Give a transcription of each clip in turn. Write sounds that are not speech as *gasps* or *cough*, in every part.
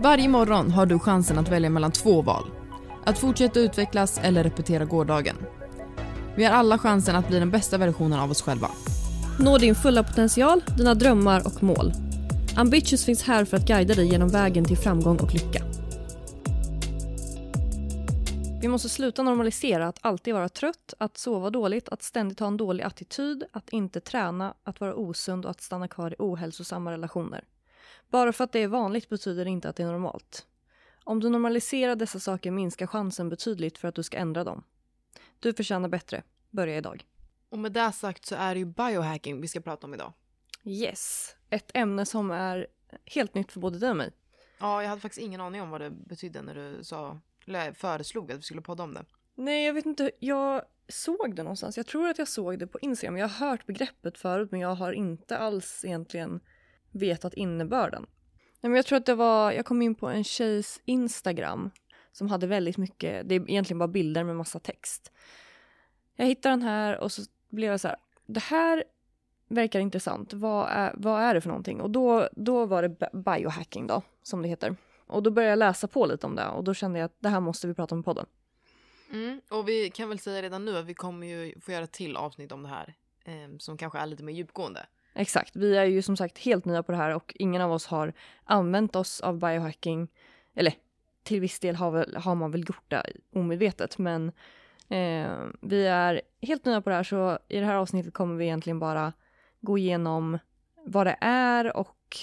Varje morgon har du chansen att välja mellan två val. Att fortsätta utvecklas eller repetera gårdagen. Vi har alla chansen att bli den bästa versionen av oss själva. Nå din fulla potential, dina drömmar och mål. Ambitious finns här för att guida dig genom vägen till framgång och lycka. Vi måste sluta normalisera att alltid vara trött, att sova dåligt, att ständigt ha en dålig attityd, att inte träna, att vara osund och att stanna kvar i ohälsosamma relationer. Bara för att det är vanligt betyder det inte att det är normalt. Om du normaliserar dessa saker minskar chansen betydligt för att du ska ändra dem. Du förtjänar bättre. Börja idag. Och med det sagt så är det ju biohacking vi ska prata om idag. Yes, ett ämne som är helt nytt för både dig och mig. Ja, jag hade faktiskt ingen aning om vad det betydde när du sa, eller föreslog att vi skulle podda om det. Nej, jag vet inte. Jag såg det någonstans. Jag tror att jag såg det på Instagram. Jag har hört begreppet förut, men jag har inte alls egentligen vetat innebörden. Nej, men jag tror att det var, jag kom in på en tjejs Instagram som hade väldigt mycket, det är egentligen bara bilder med massa text. Jag hittade den här och så blev jag så här, det här verkar intressant. Vad är, vad är det för någonting? Och då, då var det biohacking då, som det heter. Och då började jag läsa på lite om det och då kände jag att det här måste vi prata om i podden. Mm, och vi kan väl säga redan nu att vi kommer ju få göra ett till avsnitt om det här. Eh, som kanske är lite mer djupgående. Exakt, vi är ju som sagt helt nya på det här och ingen av oss har använt oss av biohacking. Eller till viss del har, väl, har man väl gjort det omedvetet men eh, vi är helt nya på det här så i det här avsnittet kommer vi egentligen bara gå igenom vad det är och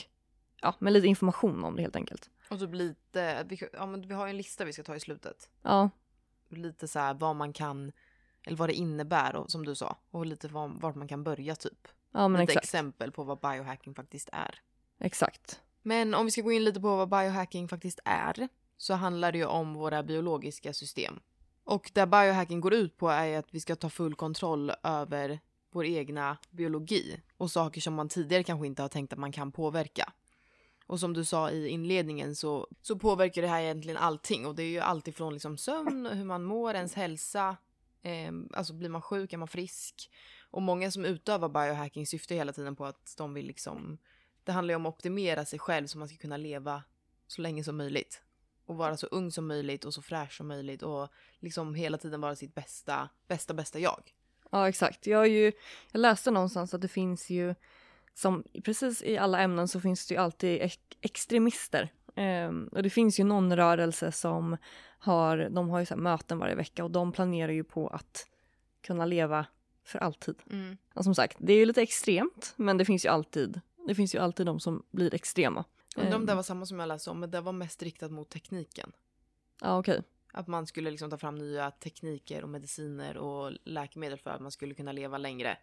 ja, med lite information om det helt enkelt. Och typ lite, vi, ja, men vi har ju en lista vi ska ta i slutet. Ja. Lite så här vad man kan, eller vad det innebär och, som du sa. Och lite var, vart man kan börja typ. Ja, men lite exakt. exempel på vad biohacking faktiskt är. Exakt. Men om vi ska gå in lite på vad biohacking faktiskt är så handlar det ju om våra biologiska system. Och det biohacking går ut på är att vi ska ta full kontroll över vår egna biologi och saker som man tidigare kanske inte har tänkt att man kan påverka. Och som du sa i inledningen så, så påverkar det här egentligen allting och det är ju allt ifrån liksom sömn, hur man mår, ens hälsa, eh, alltså blir man sjuk, är man frisk? Och många som utövar biohacking syftar hela tiden på att de vill liksom, det handlar ju om att optimera sig själv så man ska kunna leva så länge som möjligt. Och vara så ung som möjligt och så fräsch som möjligt och liksom hela tiden vara sitt bästa, bästa, bästa jag. Ja, exakt. Jag, har ju, jag läste någonstans att det finns ju, som precis i alla ämnen så finns det ju alltid ek- extremister. Um, och det finns ju någon rörelse som har, de har ju så möten varje vecka och de planerar ju på att kunna leva för alltid. Mm. Och som sagt, det är ju lite extremt, men det finns ju alltid, det finns ju alltid de som blir extrema. Undrar om Ehm, det var samma som jag läste om, men det var mest riktat mot tekniken. Ja, okej. Att man skulle liksom ta fram nya tekniker och mediciner och läkemedel för att man skulle kunna leva längre.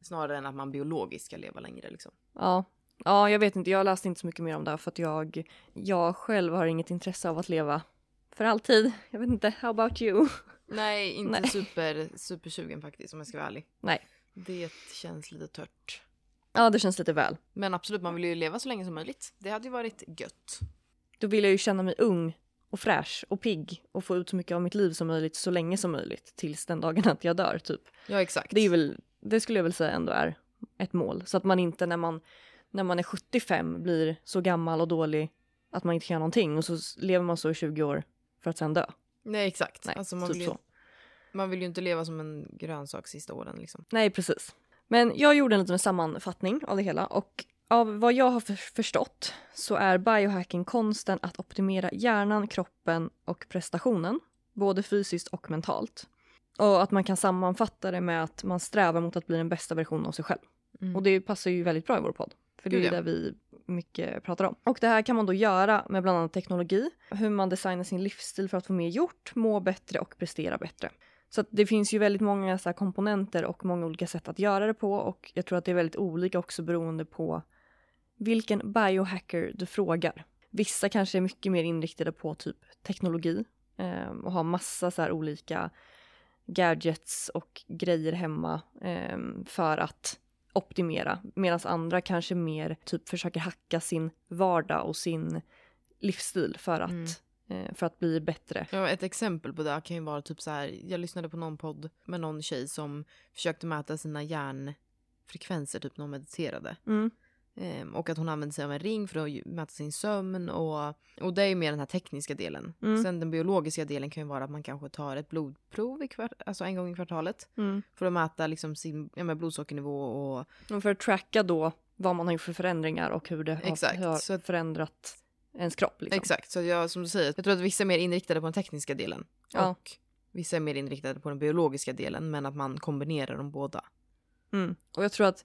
Snarare än att man biologiskt ska leva längre liksom. Ja. Ja, jag vet inte, jag läste inte så mycket mer om det här för att jag, jag själv har inget intresse av att leva för alltid. Jag vet inte, how about you? *laughs* Nej, inte Nej. super, supersugen faktiskt om jag ska vara ärlig. Nej. Det känns lite tört. Ja, det känns lite väl. Men absolut, man vill ju leva så länge som möjligt. Det hade ju varit gött. Då vill jag ju känna mig ung och fräsch och pigg och få ut så mycket av mitt liv som möjligt så länge som möjligt tills den dagen att jag dör typ. Ja, exakt. Det är väl, det skulle jag väl säga ändå är ett mål. Så att man inte när man, när man är 75 blir så gammal och dålig att man inte kan göra någonting och så lever man så i 20 år för att sen dö. Nej, exakt. Nej, alltså, man, typ vill ju, man vill ju inte leva som en grönsak sista åren liksom. Nej, precis. Men jag gjorde en liten sammanfattning av det hela och av vad jag har för- förstått så är biohacking konsten att optimera hjärnan, kroppen och prestationen, både fysiskt och mentalt. Och att man kan sammanfatta det med att man strävar mot att bli den bästa versionen av sig själv. Mm. Och det passar ju väldigt bra i vår podd. För det är ju det vi mycket pratar om. Och det här kan man då göra med bland annat teknologi, hur man designar sin livsstil för att få mer gjort, må bättre och prestera bättre. Så det finns ju väldigt många så komponenter och många olika sätt att göra det på och jag tror att det är väldigt olika också beroende på vilken biohacker du frågar. Vissa kanske är mycket mer inriktade på typ teknologi eh, och har massa så här olika gadgets och grejer hemma eh, för att optimera. Medan andra kanske mer typ försöker hacka sin vardag och sin livsstil för att, Mm. eh, för att bli bättre. Ja, ett exempel på det kan ju vara typ så här. Jag lyssnade på någon podd med någon tjej som försökte mäta sina hjärnfrekvenser typ när hon mediterade. Mm. Ehm, och att hon använder sig av en ring för att mäta sin sömn. Och, och det är ju mer den här tekniska delen. Mm. Sen den biologiska delen kan ju vara att man kanske tar ett blodprov i kvart, alltså en gång i kvartalet. Mm. För att mäta liksom sin ja, blodsockernivå och Och för att tracka då vad man har gjort för förändringar och hur det har, Exakt, har förändrat ens kropp. Liksom. Exakt, så jag, som du säger, jag tror att vissa är mer inriktade på den tekniska delen. Ja. Och vissa är mer inriktade på den biologiska delen, men att man kombinerar dem båda. Mm. Och jag tror att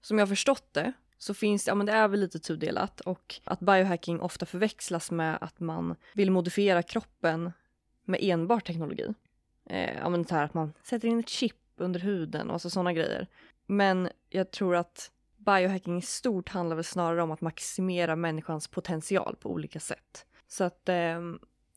som jag har förstått det så finns det, ja men det är väl lite tudelat och att biohacking ofta förväxlas med att man vill modifiera kroppen med enbart teknologi. Eh, ja men det här att man sätter in ett chip under huden och alltså sådana grejer. Men jag tror att biohacking i stort handlar väl snarare om att maximera människans potential på olika sätt. Så att eh,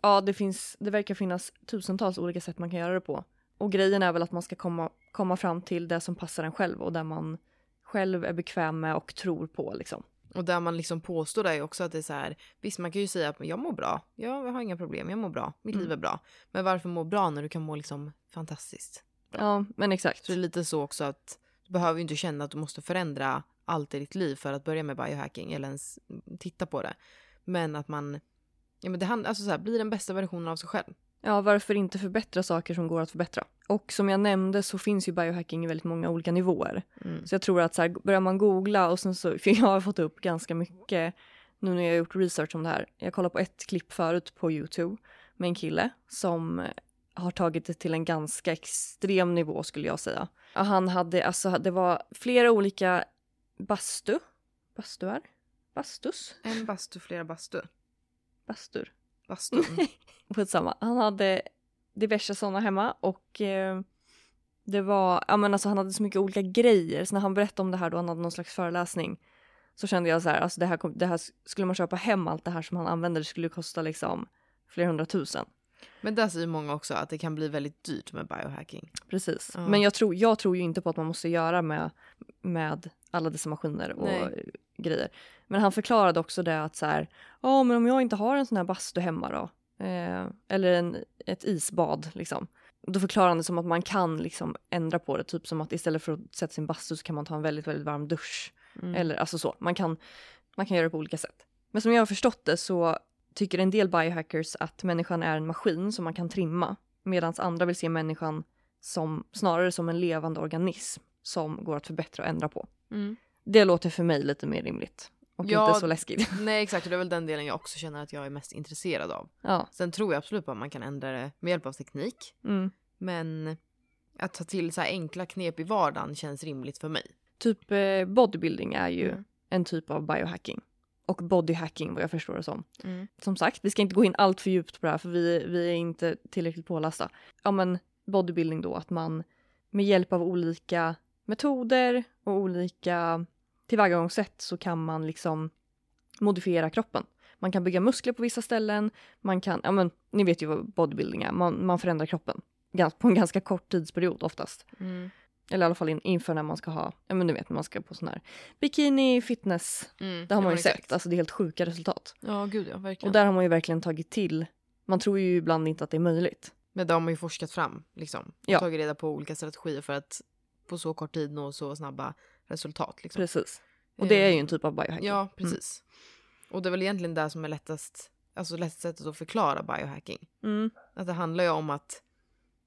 ja, det finns, det verkar finnas tusentals olika sätt man kan göra det på. Och grejen är väl att man ska komma, komma fram till det som passar en själv och där man själv är bekväm med och tror på liksom. Och där man liksom påstår det är också att det är så här, visst man kan ju säga att jag mår bra, jag har inga problem, jag mår bra, mitt Mm. liv är bra. Men varför må bra när du kan må liksom fantastiskt? Ja, men exakt. Så det är lite så också att du behöver ju inte känna att du måste förändra allt i ditt liv för att börja med biohacking eller ens titta på det. Men att man, ja men det handlar, alltså så här, bli den bästa versionen av sig själv. Ja, varför inte förbättra saker som går att förbättra? Och som jag nämnde så finns ju biohacking i väldigt många olika nivåer. Mm. Så jag tror att så här, börjar man googla och sen så, *laughs* för jag har fått upp ganska mycket nu när jag har gjort research om det här. Jag kollade på ett klipp förut på Youtube med en kille som har tagit det till en ganska extrem nivå skulle jag säga. Ja, Han hade, alltså det var flera olika bastu, bastuar, bastus, En bastu, flera bastu. bastur. Bastun. *laughs* Skitsamma. Han hade diverse sådana hemma och eh, det var, ja men alltså han hade så mycket olika grejer så när han berättade om det här då han hade någon slags föreläsning så kände jag så här, alltså det här, kom, det här skulle man köpa hem allt det här som han använder det skulle kosta liksom flera hundratusen. Men där säger många också att det kan bli väldigt dyrt med biohacking. Precis. Ja. Men jag tror, jag tror ju inte på att man måste göra med, med alla dessa maskiner och Nej. grejer. Men han förklarade också det att så här, ja men om jag inte har en sån här bastu hemma då, eh, eller en, ett isbad liksom. Då förklarade han det som att man kan liksom ändra på det, typ som att istället för att sätta sin bastu så kan man ta en väldigt, väldigt varm dusch. Mm. Eller alltså så, man kan, man kan göra det på olika sätt. Men som jag har förstått det så tycker en del biohackers att människan är en maskin som man kan trimma. Medan andra vill se människan som, snarare som en levande organism som går att förbättra och ändra på. Mm. Det låter för mig lite mer rimligt. Och Ja, inte så läskigt. *laughs* Nej exakt, och det är väl den delen jag också känner att jag är mest intresserad av. ja. Sen tror jag absolut på att man kan ändra det med hjälp av teknik. Mm. Men att ta till så här enkla knep i vardagen känns rimligt för mig. Typ eh, bodybuilding är ju Mm. en typ av biohacking. Och bodyhacking vad jag förstår det som. Mm. Som sagt, vi ska inte gå in allt för djupt på det här för vi, vi är inte tillräckligt pålästa. Ja men bodybuilding då, att man med hjälp av olika metoder och olika tillvägagångssätt så kan man liksom modifiera kroppen. Man kan bygga muskler på vissa ställen, man kan, ja men ni vet ju vad bodybuilding är, man, man förändrar kroppen på en ganska kort tidsperiod oftast. Mm. Eller i alla fall in, inför när man ska ha, ja men du vet när man ska på sån här bikini, fitness, Mm. det har man ju sett, alltså det är helt sjuka resultat. Ja gud ja, verkligen. Och där har man ju verkligen tagit till. Man tror ju ibland inte att det är möjligt. Men det har man ju forskat fram liksom. Ja. Tagit reda på olika strategier för att på så kort tid nå så snabba resultat. Liksom. Precis. Och det är ju en typ av biohacking. Ja, precis. Och det är väl egentligen det som är lättast, alltså lättast sättet att förklara biohacking. Mm. Att det handlar ju om att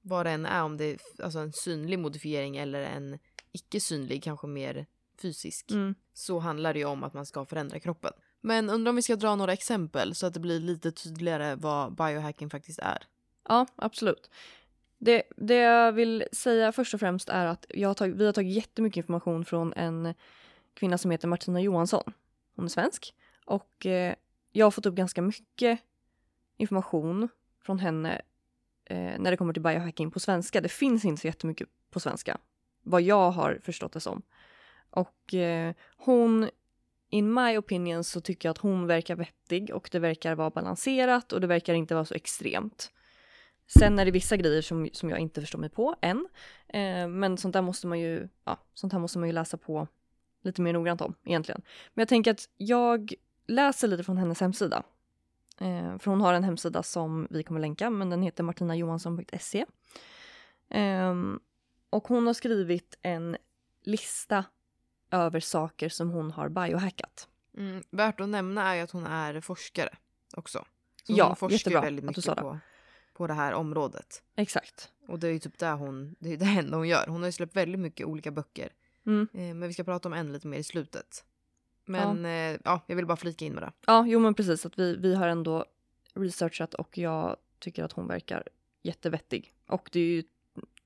vad det än är, om det är alltså en synlig modifiering eller en icke synlig, kanske mer fysisk, Mm. så handlar det ju om att man ska förändra kroppen. Men undrar om vi ska dra några exempel så att det blir lite tydligare vad biohacking faktiskt är. Ja, absolut. Det, det jag vill säga först och främst är att jag har tagit, vi har tagit jättemycket information från en kvinna som heter Martina Johansson. Hon är svensk. Och eh, jag har fått upp ganska mycket information från henne eh, när det kommer till biohacking på svenska. Det finns inte så jättemycket på svenska, vad jag har förstått det som. Och eh, hon, in my opinion, så tycker jag att hon verkar vettig och det verkar vara balanserat och det verkar inte vara så extremt. Sen är det vissa grejer som, som jag inte förstår mig på än. Eh, men sånt där måste man ju, ja, sånt här måste man ju läsa på lite mer noggrant om egentligen. Men jag tänker att jag läser lite från hennes hemsida. Eh, för hon har en hemsida som vi kommer länka, men den heter martinajohansson.se. Eh, och hon har skrivit en lista över saker som hon har biohackat. Mm, värt att nämna är att hon är forskare också. Så Ja, hon forskar jättebra väldigt att du mycket sa det. på, på det här området. Exakt. Och det är ju typ där hon, det är det enda hon gör. Hon har ju släppt väldigt mycket olika böcker. Mm. Eh, men vi ska prata om en lite mer i slutet. Men ja. Eh, ja, jag vill bara flika in med det. Ja, jo men precis att vi, vi har ändå researchat och jag tycker att hon verkar jättevettig. Och det är ju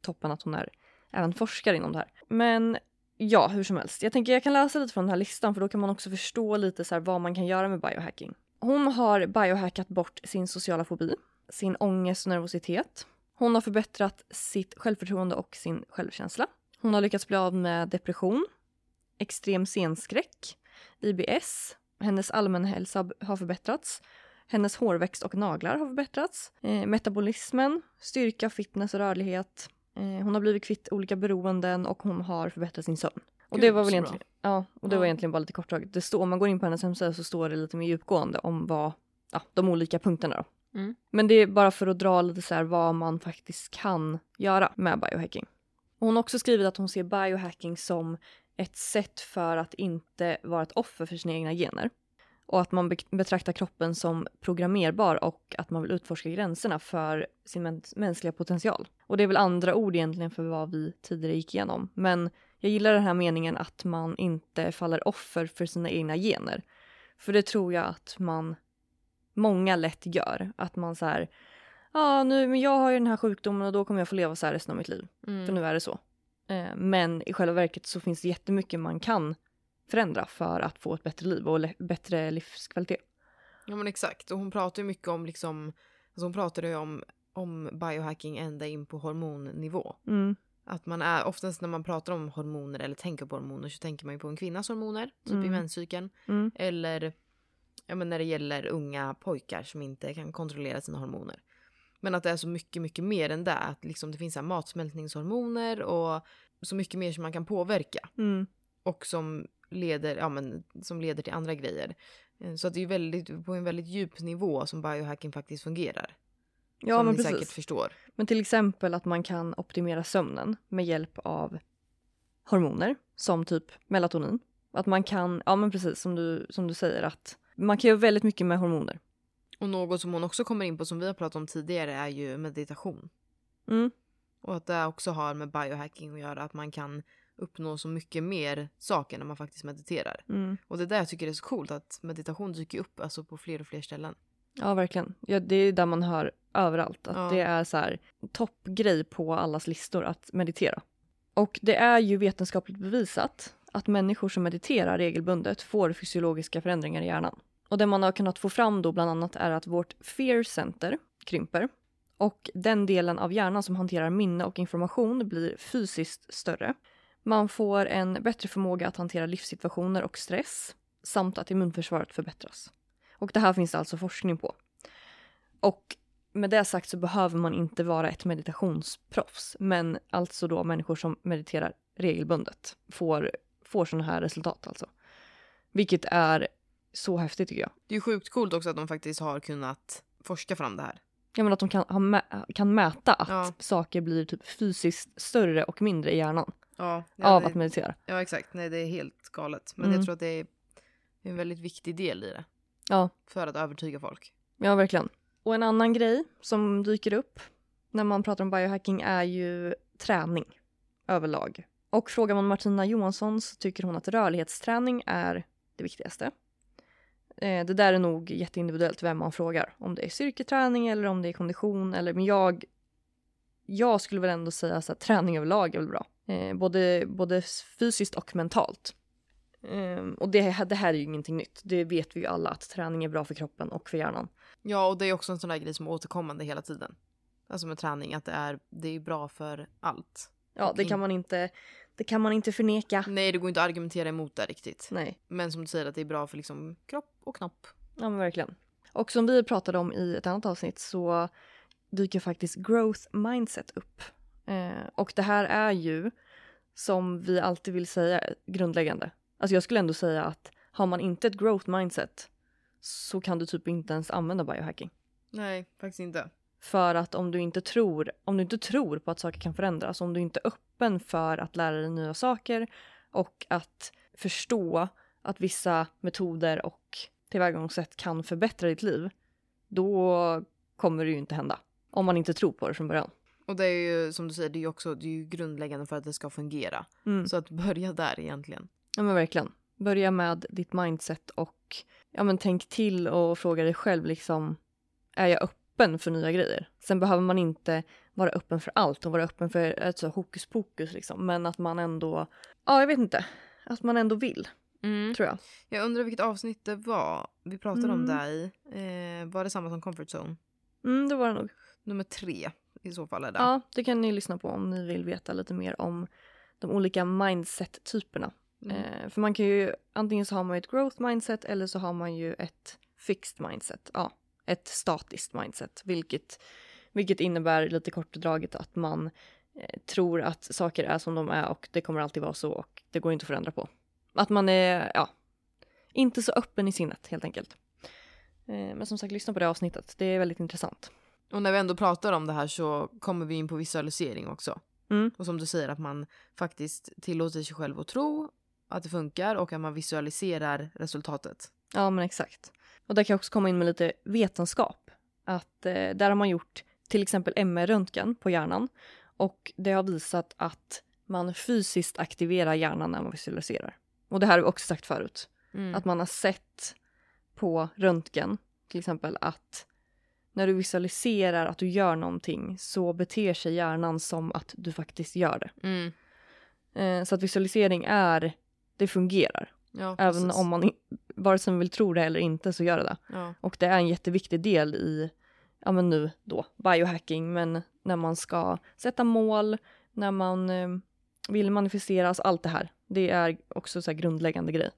toppen att hon är även forskare inom det här. Men ja, hur som helst. Jag tänker jag kan läsa lite från den här listan för då kan man också förstå lite så vad man kan göra med biohacking. Hon har biohackat bort sin sociala fobi, sin ångest och nervositet. Hon har förbättrat sitt självförtroende och sin självkänsla. Hon har lyckats bli av med depression, extrem scenskräck, IBS, hennes allmänhälsa har förbättrats, hennes hårväxt och naglar har förbättrats, eh, metabolismen, styrka, fitness och rörlighet. Eh, hon har blivit kvitt olika beroenden och hon har förbättrat sin sömn. Och Gud, det var väl egentligen, ja, och det Ja. var egentligen bara lite kortdraget. Det står, om man går in på hennes hemsida så står det lite mer djupgående om vad, ja, de olika punkterna då. Mm. Men det är bara för att dra lite så här vad man faktiskt kan göra med biohacking. Hon har också skrivit att hon ser biohacking som ett sätt för att inte vara ett offer för sina egna gener. Och att man betraktar kroppen som programmerbar och att man vill utforska gränserna för sin mänskliga potential. Och det är väl andra ord egentligen för vad vi tidigare gick igenom. Men jag gillar den här meningen att man inte faller offer för sina egna gener. För det tror jag att man, många lätt gör. Att man så här, ja ah, nu, men jag har ju den här sjukdomen och då kommer jag få leva så här resten av mitt liv. Mm. För nu är det så. Eh, men i själva verket så finns det jättemycket man kan förändra för att få ett bättre liv och bättre livskvalitet. Ja men exakt och hon pratar ju mycket om liksom, alltså hon pratar ju om, om biohacking ända in på hormonnivå. Mm. Att man är, oftast när man pratar om hormoner eller tänker på hormoner så tänker man ju på en kvinnas hormoner, typ i Mm. menscykeln. Mm. Eller ja, men när det gäller unga pojkar som inte kan kontrollera sina hormoner. Men att det är så mycket, mycket mer än det. Att liksom det finns så matsmältningshormoner och så mycket mer som man kan påverka. Mm. Och som leder, ja, men, som leder till andra grejer. Eh, Så att det är väldigt, på en väldigt djup nivå som biohacking faktiskt fungerar. Ja som men ni precis. säkert förstår. Men till exempel att man kan optimera sömnen med hjälp av hormoner som typ melatonin. Att man kan, ja men precis som du, som du säger att man kan göra väldigt mycket med hormoner. Och något som hon också kommer in på som vi har pratat om tidigare är ju meditation. Mm. Och att det också har med biohacking att göra. Att man kan uppnå så mycket mer saker när man faktiskt mediterar. Mm. Och det är där jag tycker det är så coolt att meditation dyker upp alltså på fler och fler ställen. Ja verkligen. Ja, det är där man hör överallt att Ja. det är så här toppgrej på allas listor att meditera. Och det är ju vetenskapligt bevisat att människor som mediterar regelbundet får fysiologiska förändringar i hjärnan. Och det man har kunnat få fram då bland annat är att vårt fear center krymper och den delen av hjärnan som hanterar minne och information blir fysiskt större. Man får en bättre förmåga att hantera livssituationer och stress samt att immunförsvaret förbättras. Och det här finns det alltså forskning på. Och med det sagt så behöver man inte vara ett meditationsproffs, men alltså då människor som mediterar regelbundet får, får sådana här resultat alltså. Vilket är så häftigt tycker jag. Det är ju sjukt coolt också att de faktiskt har kunnat forska fram det här. Jag menar att de kan, ha mä- kan mäta att Ja. saker blir typ fysiskt större och mindre i hjärnan Ja, av det, att meditera. ja exakt. Nej, det är helt galet. Men Mm. jag tror att det är en väldigt viktig del i det. Ja. För att övertyga folk. Ja, verkligen. Och en annan grej som dyker upp när man pratar om biohacking är ju träning överlag. Och frågar man Martina Johansson så tycker hon att rörlighetsträning är det viktigaste. Eh, det där är nog jätteindividuellt vem man frågar. Om det är styrketräning eller om det är kondition. Eller, men jag, jag skulle väl ändå säga att träning överlag är väl bra. Eh, både, både fysiskt och mentalt. Ehm, och det, det här är ju ingenting nytt. Det vet vi ju alla att träning är bra för kroppen och för hjärnan. Ja, och det är också en sån där grej som är återkommande hela tiden. Alltså med träning, att det är, det är bra för allt. Ja, det kan man inte, det kan man inte förneka. Nej, det går inte att argumentera emot det riktigt. Nej, Men som du säger att det är bra för liksom kropp och knopp. ja men verkligen. Och som vi pratade om i ett annat avsnitt så dyker faktiskt growth mindset upp. Eh, och det här är ju, som vi alltid vill säga, grundläggande. Alltså jag skulle ändå säga att har man inte ett growth mindset så kan du typ inte ens använda biohacking. Nej, faktiskt inte. För att om du inte tror, om du inte tror på att saker kan förändras, om du inte är öppen för att lära dig nya saker och att förstå att vissa metoder och tillvägagångssätt kan förbättra ditt liv, då kommer det ju inte hända. Om man inte tror på det från början. Och det är ju som du säger, det är ju också det är grundläggande för att det ska fungera. Mm. Så att börja där egentligen. Ja men verkligen. Börja med ditt mindset och ja, men tänk till och fråga dig själv liksom, är jag öppen för nya grejer? Sen behöver man inte vara öppen för allt och vara öppen för ett så hokus pokus liksom, men att man ändå, ja jag vet inte, att man ändå vill, tror jag. Jag undrar vilket avsnitt det var vi pratade om Mm. där i. Eh, var det samma som comfort zone? Mm, det var det nog. Nummer tre i så fall är det. Ja, det kan ni lyssna på om ni vill veta lite mer om de olika mindset-typerna. Mm. Eh, för man kan ju, antingen så har man ju ett growth mindset eller så har man ju ett fixed mindset. Ja, ett statiskt mindset, vilket, vilket innebär lite kort draget att man eh, tror att saker är som de är och det kommer alltid vara så och det går inte att förändra på. Att man är, ja, inte så öppen i sinnet helt enkelt. Eh, men som sagt, lyssna på det avsnittet. Det är väldigt intressant. Och när vi ändå pratar om det här så kommer vi in på visualisering också. Mm. Och som du säger att man faktiskt tillåter sig själv att tro att det funkar och att man visualiserar resultatet. Ja, men exakt. Och där kan jag också komma in med lite vetenskap. Att eh, där har man gjort till exempel MR-röntgen på hjärnan och det har visat att man fysiskt aktiverar hjärnan när man visualiserar. Och det här har vi också sagt förut. Mm. Att man har sett på röntgen till exempel att när du visualiserar att du gör någonting så beter sig hjärnan som att du faktiskt gör det. Mm. Eh, så att visualisering är, det fungerar. Ja, Även om man vare sig man vill tro det eller inte så gör det det. Ja. Och det är en jätteviktig del i, ja men nu då, biohacking, men när man ska sätta mål, när man eh, vill manifestera, alltså allt det här. Det är också så här grundläggande grej.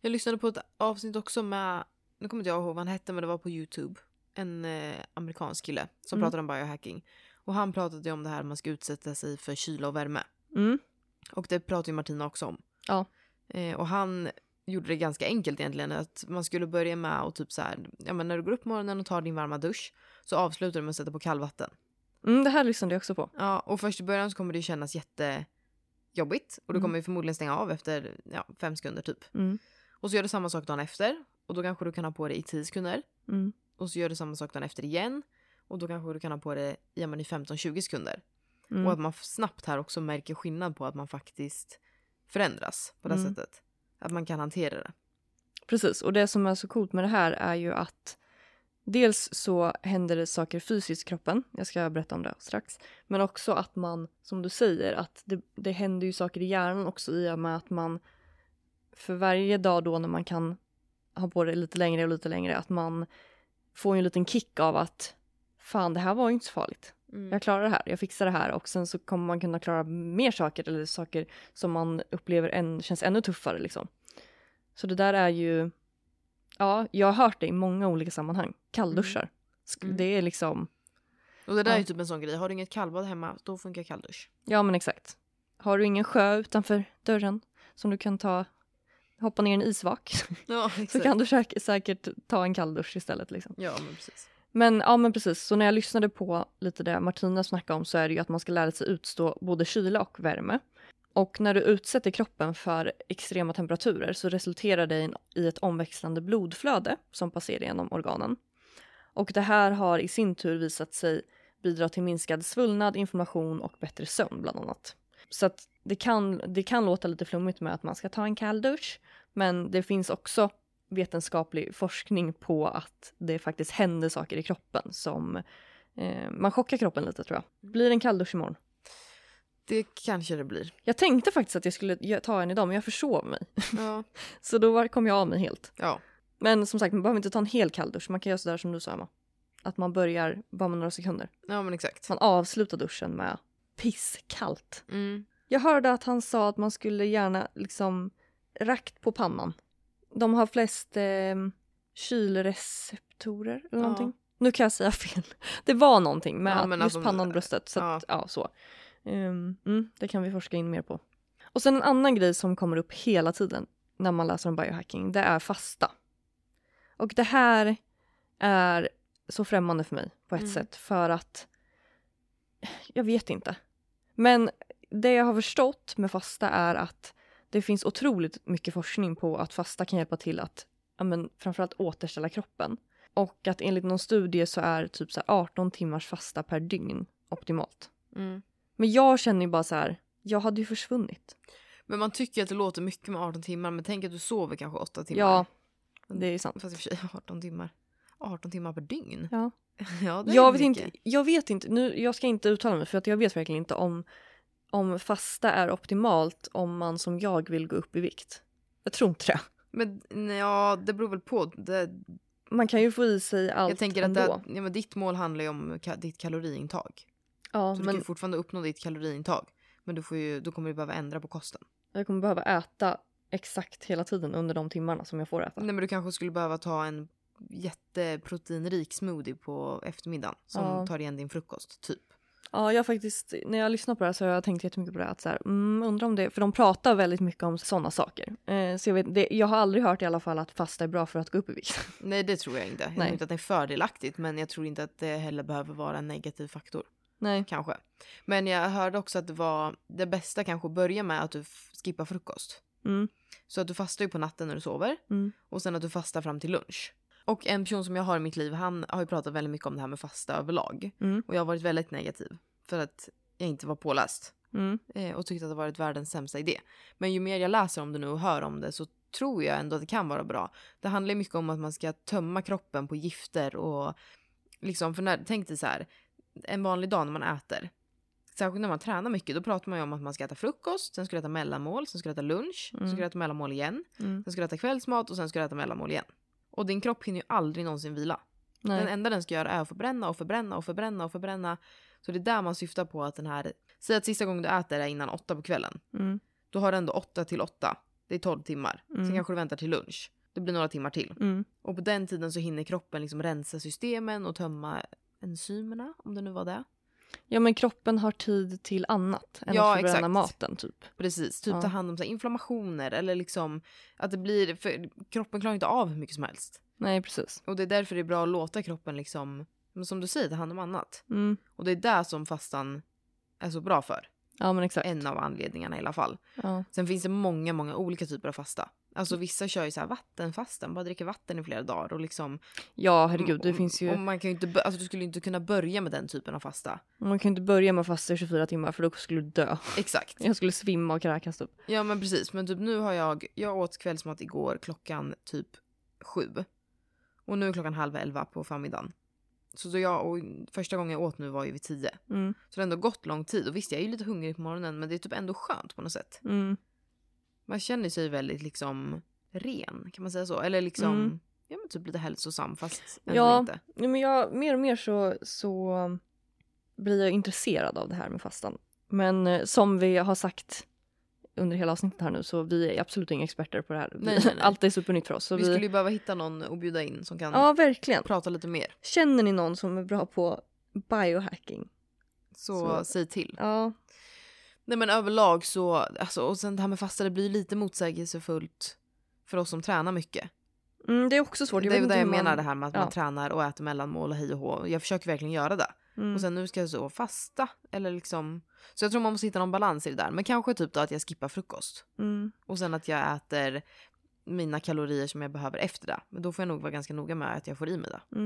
Jag lyssnade på ett avsnitt också med, nu kommer inte jag ihåg vad han hette men det var på Youtube. En eh, amerikansk kille som Mm. pratade om biohacking. Och han pratade om det här man ska utsätta sig för kyla och värme. Mm, Och det pratar ju Martina också om. Ja. Eh, och han gjorde det ganska enkelt egentligen. Att man skulle börja med att typ så här, ja men när du går upp på morgonen och tar din varma dusch så avslutar du med att sätta på kallvatten. mm, det här lyssnade jag också på. Ja, och först i början så kommer det kännas jättejobbigt och du Mm. kommer ju förmodligen stänga av efter ja, fem sekunder typ. Mm, Och så gör du samma sak dagen efter och då kanske du kan ha på det i 10 sekunder. mm, Och så gör du samma sak dagen efter igen och då kanske du kan ha på det ja, men i 15-20 sekunder. mm. Och att man snabbt här också märker skillnad på att man faktiskt förändras på det Mm. sättet. Att man kan hantera det. Precis, och det som är så coolt med det här är ju att dels så händer det saker fysiskt i kroppen, jag ska berätta om det strax, men också att man, som du säger, att det, det händer ju saker i hjärnan också i och med att man för varje dag då när man kan ha på det lite längre och lite längre, att man får ju en liten kick av att fan det här var ju inte så farligt. Jag klarar det här, jag fixar det här och sen så kommer man kunna klara mer saker eller saker som man upplever än, känns ännu tuffare liksom. Så det där är ju, ja, jag har hört det i många olika sammanhang. Kallduschar. Sk- Mm. Det är liksom, Och det där Ja. är ju typ en sån grej. Har du inget kallbad hemma, då funkar kalldusch. ja men exakt. Har du ingen sjö utanför dörren som du kan ta, hoppa ner i en isvak Ja, *laughs* så kan du säk- säkert ta en kalldusch istället liksom. Ja, men precis. Men ja men precis, så när jag lyssnade på lite det Martina snackade om så är det ju att man ska lära sig utstå både kyla och värme. Och när du utsätter kroppen för extrema temperaturer så resulterar det i ett omväxlande blodflöde som passerar genom organen. Och det här har i sin tur visat sig bidra till minskad svullnad, inflammation och bättre sömn bland annat. Så att det kan, det kan låta lite flummigt med att man ska ta en kall dusch, men det finns också vetenskaplig forskning på att det faktiskt händer saker i kroppen som eh, man chockar kroppen lite tror jag. Blir det en kalldusch imorgon? Det kanske det blir. Jag tänkte faktiskt att jag skulle ta en idag men jag försov mig. *laughs* Ja. Så då kom jag av mig helt. ja. Men som sagt man behöver inte ta en hel kalldusch, man kan göra sådär som du sa Emma. Att man börjar bara med några sekunder. Ja, men exakt. Man avslutar duschen med pisskallt. Mm. Jag hörde att han sa att man skulle gärna liksom rakt på pannan. De har flest eh, kylreceptorer eller Ja. någonting. Nu kan jag säga *laughs* fel. Det var någonting med Ja, att men just alltså, pannan och bröstet. Så ja. att, ja, så. Ehm, mm, det kan vi forska in mer på. Och sen en annan grej som kommer upp hela tiden när man läser om biohacking, det är fasta. Och det här är så främmande för mig på ett Mm. sätt för att jag vet inte. Men det jag har förstått med fasta är att det finns otroligt mycket forskning på att fasta kan hjälpa till att ja, men, framförallt återställa kroppen. Och att enligt någon studie så är typ så här 18 timmars fasta per dygn optimalt. Mm. Men jag känner ju bara så här, jag hade ju försvunnit. Men man tycker att det låter mycket med 18 timmar men tänk att du sover kanske 8 timmar. Ja, det är sant. Fast i och för sig *laughs* 18 timmar. 18 timmar per dygn? Ja. *laughs* ja det är Jag vet, mycket. inte, jag vet inte, nu, jag ska inte uttala mig för att jag vet verkligen inte om, om fasta är optimalt om man som jag vill gå upp i vikt. Jag tror inte det. Men ja, det beror väl på. Det, Man kan ju få i sig allt jag tänker att det, ja, men ditt mål handlar ju om ka, ditt kaloriintag. ja, Så du kan men ju fortfarande uppnå ditt kaloriintag. Men du får ju, då kommer du behöva ändra på kosten. jag kommer behöva äta exakt hela tiden under de timmarna som jag får äta. Nej men du kanske skulle behöva ta en jätteproteinrik smoothie på eftermiddagen som Ja. tar igen din frukost, typ. Ja, jag faktiskt, när jag lyssnar på det här så har jag tänkt jättemycket på det. Att så här, mm, undrar om det, för de pratar väldigt mycket om sådana saker. Eh, så jag, vet, det, jag har aldrig hört i alla fall att fasta är bra för att gå upp i vikt. *laughs* Nej det tror jag inte. Jag tror inte att det är fördelaktigt men jag tror inte att det heller behöver vara en negativ faktor. Nej. Kanske. Men jag hörde också att det var det bästa kanske att börja med att du skippar frukost. Mm, Så att du fastar ju på natten när du sover mm, och sen att du fastar fram till lunch. Och en person som jag har i mitt liv han har ju pratat väldigt mycket om det här med fasta överlag. mm, Och jag har varit väldigt negativ för att jag inte var påläst. mm, eh, och tyckte att det varit världens sämsta idé. Men ju mer jag läser om det nu och hör om det så tror jag ändå att det kan vara bra. Det handlar ju mycket om att man ska tömma kroppen på gifter och liksom, för när, tänk dig så här, en vanlig dag när man äter, särskilt när man tränar mycket, då pratar man ju om att man ska äta frukost, sen ska du äta mellanmål, sen ska du äta lunch, sen ska du äta mellanmål igen, mm. sen ska du äta kvällsmat och sen ska du äta mellanmål igen. Och din kropp hinner ju aldrig någonsin vila. Nej. Den enda den ska göra är att förbränna och förbränna och förbränna och förbränna. Så det är där man syftar på att den här, säg att sista gången du äter är innan åtta på kvällen. Mm, Då har du ändå 8 till 8. Det är 12 timmar. Mm. Sen kanske du väntar till lunch. Det blir några timmar till. mm, Och på den tiden så hinner kroppen liksom rensa systemen och tömma enzymerna, om det nu var det. Ja men kroppen har tid till annat än Ja, att förbränna exakt. maten typ. Precis, typ Ja. ta hand om så inflammationer eller liksom att det blir, för kroppen klarar inte av hur mycket som helst. Nej precis. Och det är därför det är bra att låta kroppen liksom, som du säger, ta hand om annat. Mm. Och det är där som fastan är så bra för. Ja men exakt. En av anledningarna i alla fall. Ja. Sen finns det många, många olika typer av fasta. Alltså vissa kör ju så här vattenfastan, bara dricker vatten i flera dagar och liksom ja herregud det Och- finns ju. Och man kan ju inte, alltså du skulle inte kunna börja med den typen av fasta. Man kan ju inte börja med att fasta i 24 timmar för då skulle du dö. Exakt. *laughs* Jag skulle svimma och kräkas typ. Ja men precis, men typ nu har jag, jag åt kvällsmat igår klockan typ sju. Och nu är klockan halv elva på förmiddagen. Så då jag, och första gången jag åt nu var ju vid tio. Mm. Så det har ändå gått lång tid. Och visst jag är ju lite hungrig på morgonen men det är typ ändå skönt på något sätt. Mm. Man känner sig väldigt liksom ren, kan man säga så? Eller liksom, Mm. ja men typ lite hälsosam fast ändå Ja. inte. Ja, men jag, mer och mer så, så blir jag intresserad av det här med fastan. Men eh, som vi har sagt under hela avsnittet här nu så vi är absolut inga experter på det här. Nej, nej, nej. Allt är supernytt för oss. Vi vi, skulle ju behöva hitta någon att bjuda in som kan Ja, verkligen. prata lite mer. Känner ni någon som är bra på biohacking? Så, Så- säg till. Ja, Nej men överlag så, alltså, och sen det här med fasta det blir lite motsägelsefullt för oss som tränar mycket. mm, det är också svårt. det vet är det jag man- menar det här med att man ja. tränar och äter mellanmål och hej och hå. Jag försöker verkligen göra det. Mm. Och sen nu ska jag så fasta eller liksom. Så jag tror man måste hitta någon balans i det där. Men kanske typ då att jag skippar frukost. Mm. Och sen att jag äter mina kalorier som jag behöver efter det. Men då får jag nog vara ganska noga med att jag får i mig det.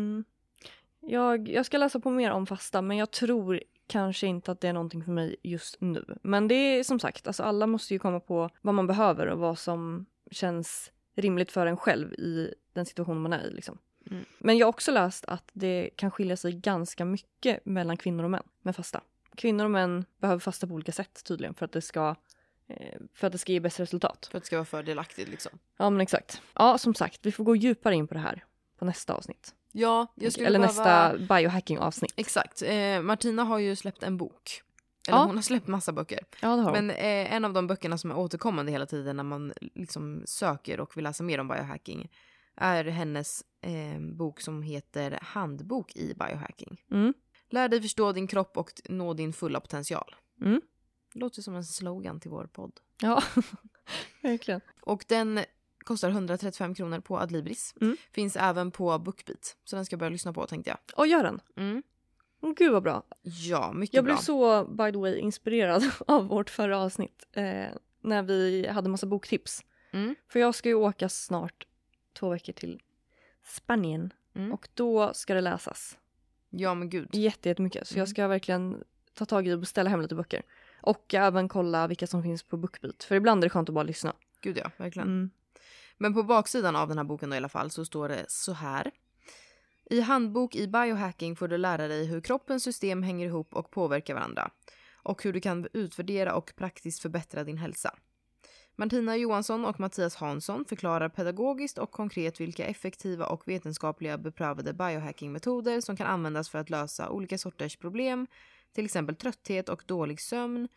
Jag, jag ska läsa på mer om fasta men jag tror kanske inte att det är någonting för mig just nu. Men det är som sagt, alltså alla måste ju komma på vad man behöver och vad som känns rimligt för en själv i den situation man är i. Liksom. Mm. Men jag har också läst att det kan skilja sig ganska mycket mellan kvinnor och män med fasta. Kvinnor och män behöver fasta på olika sätt tydligen för att det ska, eh, för att det ska ge bäst resultat. För att det ska vara fördelaktigt liksom. Ja men exakt. Ja som sagt, vi får gå djupare in på det här på nästa avsnitt. Ja, jag skulle Eller behöva... nästa biohacking-avsnitt. Exakt. Eh, Martina har ju släppt en bok. Eller Ja. hon har släppt massa böcker. Ja det har Men eh, en av de böckerna som är återkommande hela tiden när man liksom söker och vill läsa mer om biohacking är hennes eh, bok som heter Handbok i biohacking. Mm. Lär dig förstå din kropp och nå din fulla potential. Mm. Låter som en slogan till vår podd. Ja, *laughs* verkligen. Och den kostar 135 kronor på Adlibris. Mm. Finns även på Bookbeat. Så den ska jag börja lyssna på tänkte jag. Och gör den. Mm. Åh, Gud vad bra. Ja, mycket Jag bra. blev så, by the way, inspirerad *laughs* av vårt förra avsnitt. Eh, när vi hade massa boktips. Mm. För jag ska ju åka snart två veckor till Spanien Mm. och då ska det läsas Ja men gud. jätte- jättemycket. Så Mm. jag ska verkligen ta tag i och beställa hem lite böcker. Och även kolla vilka som finns på Bookbeat. För ibland är det skönt att bara lyssna. Gud ja, verkligen. Men på baksidan av den här boken då i alla fall så står det så här. I handbok i biohacking får du lära dig hur kroppens system hänger ihop och påverkar varandra. Och hur du kan utvärdera och praktiskt förbättra din hälsa. Martina Johansson och Mattias Hansson förklarar pedagogiskt och konkret vilka effektiva och vetenskapliga beprövade biohackingmetoder som kan användas för att lösa olika sorters problem, till exempel trötthet och dålig sömn,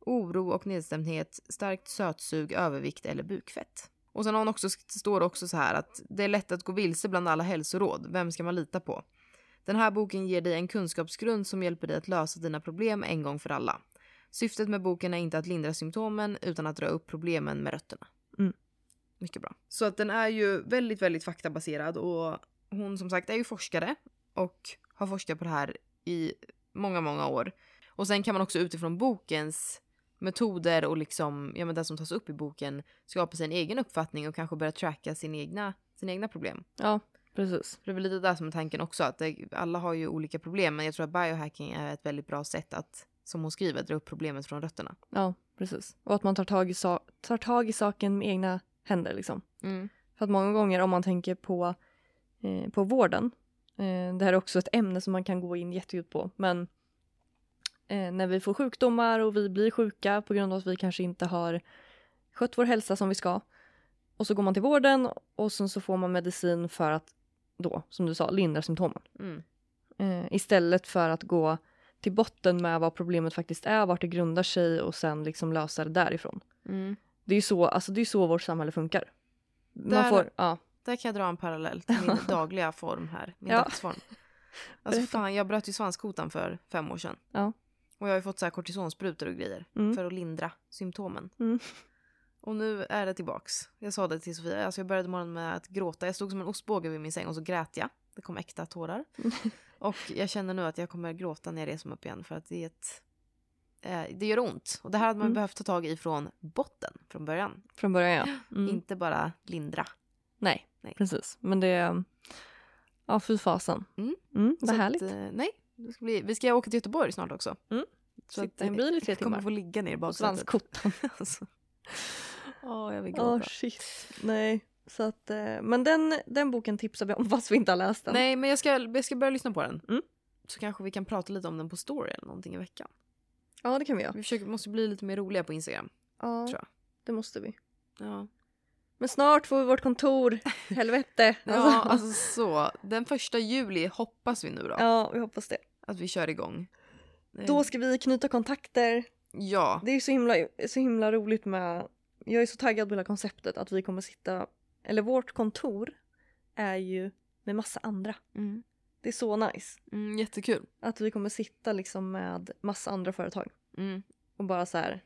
oro och nedstämdhet, starkt sötsug, övervikt eller bukfett. Och sen har hon också, står också så här att det är lätt att gå vilse bland alla hälsoråd. Vem ska man lita på? Den här boken ger dig en kunskapsgrund som hjälper dig att lösa dina problem en gång för alla. Syftet med boken är inte att lindra symptomen utan att dra upp problemen med rötterna. Mm. Mycket bra. Så att den är ju väldigt, väldigt faktabaserad och hon som sagt är ju forskare och har forskat på det här i många, många år. Och sen kan man också utifrån bokens metoder och liksom, ja men det som tas upp i boken skapa sig en egen uppfattning och kanske börja tracka sin egna, sina egna problem. Ja, precis. Det är väl lite där som är tanken också, att det, alla har ju olika problem men jag tror att biohacking är ett väldigt bra sätt att, som hon skriver, dra upp problemet från rötterna. Ja, precis. Och att man tar tag i, sa- tar tag i saken med egna händer liksom. För att många gånger om man tänker på, eh, på vården, eh, det här är också ett ämne som man kan gå in jättedjupt på, men eh, när vi får sjukdomar och vi blir sjuka på grund av att vi kanske inte har skött vår hälsa som vi ska, och så går man till vården och sen så får man medicin för att då, som du sa, lindra symptomen. Mm. Eh, istället för att gå till botten med vad problemet faktiskt är, vart det grundar sig och sen liksom lösa det därifrån. Mm. Det är ju så, alltså det är så vårt samhälle funkar. Där- får, ja. Där kan jag dra en parallell till min *laughs* dagliga form här, min Ja. dagsform. Alltså fan, jag bröt ju svanskotan för fem år sedan. Ja. Och jag har ju fått så här kortisonsprutor och grejer Mm. för att lindra symptomen. Mm. Och nu är det tillbaks. Jag sa det till Sofia, alltså jag började morgonen med att gråta. Jag stod som en ostbåge vid min säng och så grät jag. Det kom äkta tårar. *laughs* och jag känner nu att jag kommer gråta när jag reser mig upp igen för att det är ett... Eh, det gör ont. Och det här hade man Mm. behövt ta tag i från botten från början. Från början ja. *gasps* Mm. Inte bara lindra. Nej, Nej. precis. Men det... Ja, fy fasen. Mm. Mm, vad Så att, härligt. eh, nej, det ska bli, vi ska åka till Göteborg snart också. Mm. Så Sitta i en bil i tre kommer timmar. få ligga ner i baksätet. svanskotan. *laughs* alltså. Åh, jag vill gråta. shit. Nej. Så att, eh, men den, den boken tipsar vi om *laughs* fast vi inte har läst den. Nej, men jag ska, jag ska börja lyssna på den. Mm. Så kanske vi kan prata lite om den på story eller någonting i veckan. Ja, det kan vi göra. Vi försöker, måste bli lite mer roliga på Instagram. Ja, Tror jag. det måste vi. Ja, Men snart får vi vårt kontor. *laughs* Helvete. ja alltså så. Den första juli hoppas vi nu då. ja, vi hoppas det. Att vi kör igång. Eh, Då ska vi knyta kontakter. Ja. Det är så himla, så himla roligt med... Jag är så taggad på hela konceptet att vi kommer sitta... Eller vårt kontor är ju med massa andra. Mm. Det är så nice. Mm, jättekul. Att vi kommer sitta liksom med massa andra företag. Mm. Och bara så här...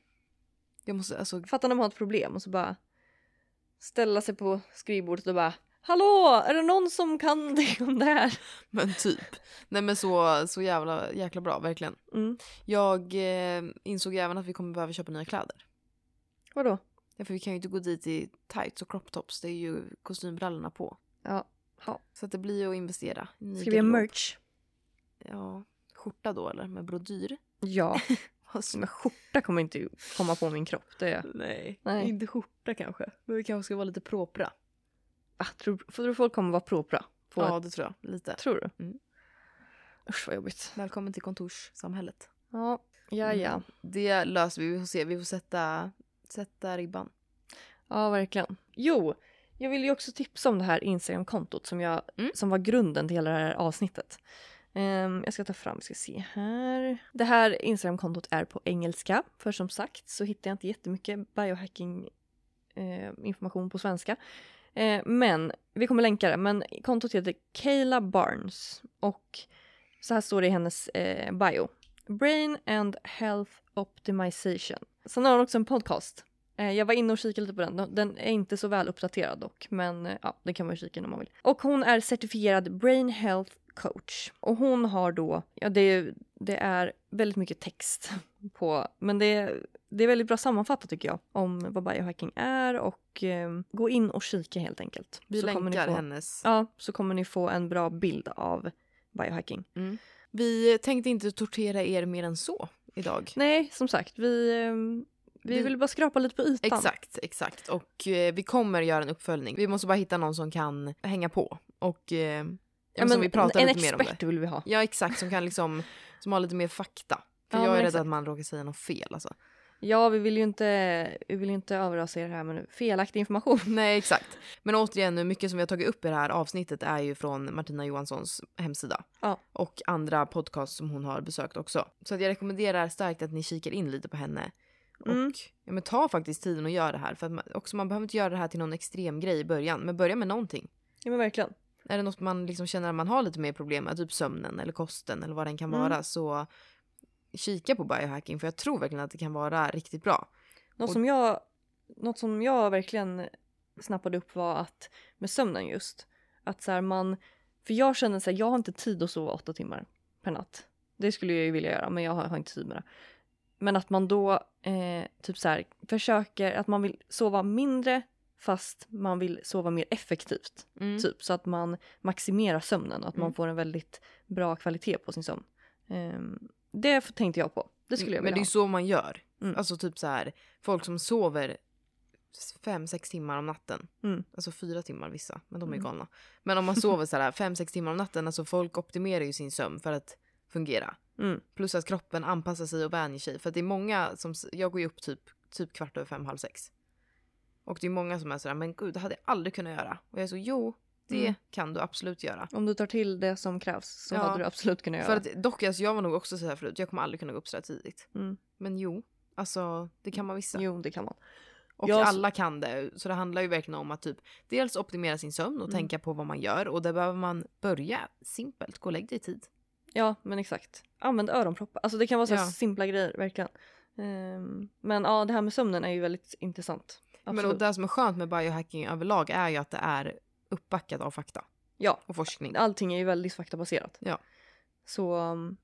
Jag måste alltså... Fatta när man har ett problem och så bara ställa sig på skrivbordet och bara Hallå, är det någon som kan *laughs* det om det här? Men typ. Nej men så, så jävla, jäkla bra, verkligen. Mm. Jag eh, insåg även att vi kommer behöva köpa nya kläder. Vadå? Ja, för vi kan ju inte gå dit i tights och crop tops. Det är ju kostymbrallorna på. Ja. ja. Så att det blir ju att investera. ny Ska vi ha garderob. merch? Ja, skjorta då eller med brodyr. Ja. *laughs* Men skjorta kommer inte komma på min kropp. Det är... nej, Nej. inte skjorta kanske. Men vi kanske ska vara lite propra. Ah, tror, tror du folk kommer vara propra? På Ja, ett... det tror jag. Lite. Tror du? Mm. Usch vad jobbigt. Välkommen till kontorssamhället. Ja, ja, ja. Mm. Det löser vi. Vi får se. Vi får sätta, sätta ribban. Ja, verkligen. Jo, jag vill ju också tipsa om det här Instagram-kontot som, jag, Mm. som var grunden till hela det här avsnittet. Ehm, jag ska ta fram, ska se här. Det här Instagram-kontot är på engelska, för som sagt så hittar jag inte jättemycket biohacking eh, information på svenska. Eh, men vi kommer länka det, men kontot heter Kayla Barnes och så här står det i hennes eh, bio. Brain and Health Optimization. Sen har hon också en podcast Eh, Jag var inne och kikade lite på den. Den är inte så väl uppdaterad dock, men eh, ja, det kan man ju kika in om man vill. Och hon är certifierad Brain Health Coach. Och hon har då, ja det, det är väldigt mycket text *laughs* på, men det, det är väldigt bra sammanfattat tycker jag om vad biohacking är och eh, gå in och kika helt enkelt. Vi så länkar få, hennes. Ja, så kommer ni få en bra bild av biohacking. Mm. Vi tänkte inte tortera er mer än så idag. Nej, som sagt, vi, eh, vi Vi- vill bara skrapa lite på ytan. Exakt, exakt. Och eh, vi kommer göra en uppföljning. Vi måste bara hitta någon som kan hänga på. Och eh, Ja, men vi pratar en lite mer om det. expert vill vi ha. Ja exakt, som kan liksom, som har lite mer fakta. För Ja, jag är rädd exakt. att man råkar säga något fel alltså. Ja, vi vill ju inte, vi vill inte överrasa er här med felaktig information. *laughs* Nej exakt. Men återigen, mycket som vi har tagit upp i det här avsnittet är ju från Martina Johanssons hemsida. Ja. Och andra podcasts som hon har besökt också. Så jag rekommenderar starkt att ni kikar in lite på henne. Och Mm. ja, men ta faktiskt tiden och gör det här. För att man, också, man behöver inte göra det här till någon extrem grej i början. Men börja med någonting. Ja, men verkligen. Är det något man liksom känner att man har lite mer problem med, typ sömnen eller kosten eller vad den kan Mm. vara, så kika på biohacking för jag tror verkligen att det kan vara riktigt bra. Något, Och- som jag, något som jag verkligen snappade upp var att med sömnen just. Att så här man, för jag känner så här, jag har inte tid att sova åtta timmar per natt. Det skulle jag ju vilja göra men jag har, har inte tid med det. Men att man då eh, typ så här försöker, att man vill sova mindre fast man vill sova mer effektivt. Mm. Typ så att man maximerar sömnen och att man Mm. får en väldigt bra kvalitet på sin sömn. Ehm, det tänkte jag på. Det skulle jag Men det är vilja ju så man gör. Mm. Alltså typ så här, folk som sover fem, sex timmar om natten. Mm. Alltså fyra timmar vissa, men de är Mm. galna. Men om man sover *laughs* så här fem, sex timmar om natten, alltså folk optimerar ju sin sömn för att fungera. Mm. Plus att kroppen anpassar sig och vänjer sig. För det är många som, jag går ju upp typ, typ kvart över fem, halv sex. Och det är många som är sådär, men gud det hade jag aldrig kunnat göra. Och jag är så, jo det Mm. kan du absolut göra. Om du tar till det som krävs så Ja. hade du absolut kunnat göra. För att dock, alltså, jag var nog också så här förut, jag kommer aldrig kunna gå upp så tidigt. Mm. Men jo, alltså det kan man vissa. Jo, det kan man. Och Jag- alla kan det. Så det handlar ju verkligen om att typ dels optimera sin sömn och Mm. tänka på vad man gör. Och där behöver man börja simpelt. Gå och lägg dig i tid. Ja, men exakt. Använd öronproppar. Alltså det kan vara så Ja. simpla grejer, verkligen. Ehm, men ja, det här med sömnen är ju väldigt intressant. Men Absolut. och det som är skönt med biohacking överlag är ju att det är uppbackat av fakta Ja, och forskning. allting är ju väldigt faktabaserat. Ja. Så, um,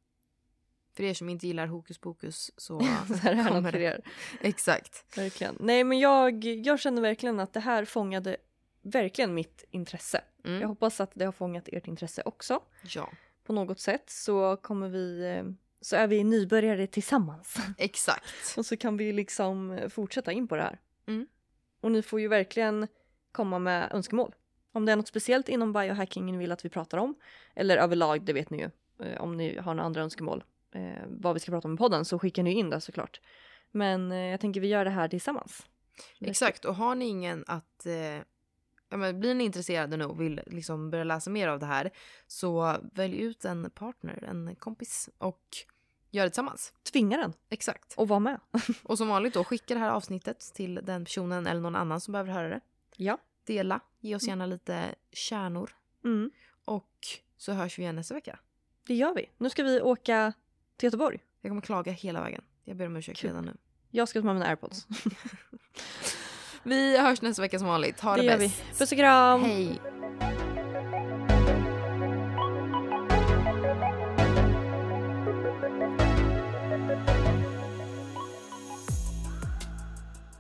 För er som inte gillar hokus pokus så... *laughs* så här är det något för er. *laughs* Exakt. Verkligen. Nej, men jag, jag känner verkligen att det här fångade verkligen mitt intresse. Jag Mm. hoppas att det har fångat ert intresse också. Ja, På något sätt så kommer vi, eh, så är vi nybörjare tillsammans. *laughs* exakt. Och så kan vi liksom fortsätta in på det här. Mm. Och ni får ju verkligen komma med önskemål. Om det är något speciellt inom biohacking ni vill att vi pratar om, eller överlag, det vet ni ju. Eh, Om ni har några andra önskemål, eh, vad vi ska prata om i podden, så skickar ni in det såklart. Men eh, jag tänker vi gör det här tillsammans. Exakt. Och har ni ingen att... Ja, men blir ni intresserade nu och vill liksom börja läsa mer av det här så välj ut en partner, en kompis och gör det tillsammans. Tvinga den Exakt. och vara med. *laughs* Och som vanligt då, skicka det här avsnittet till den personen eller någon annan som behöver höra det. Ja. Dela, ge oss gärna lite kärnor. Mm, Och så hörs vi igen nästa vecka. det gör vi. Nu ska vi åka till Göteborg. Jag kommer klaga hela vägen. Jag ber om ursäkt Kul. redan nu. Jag ska ta med mina airpods. *laughs* Vi hörs nästa vecka som vanligt. Ha det, Det vi. bäst. Puss och kram! Hej!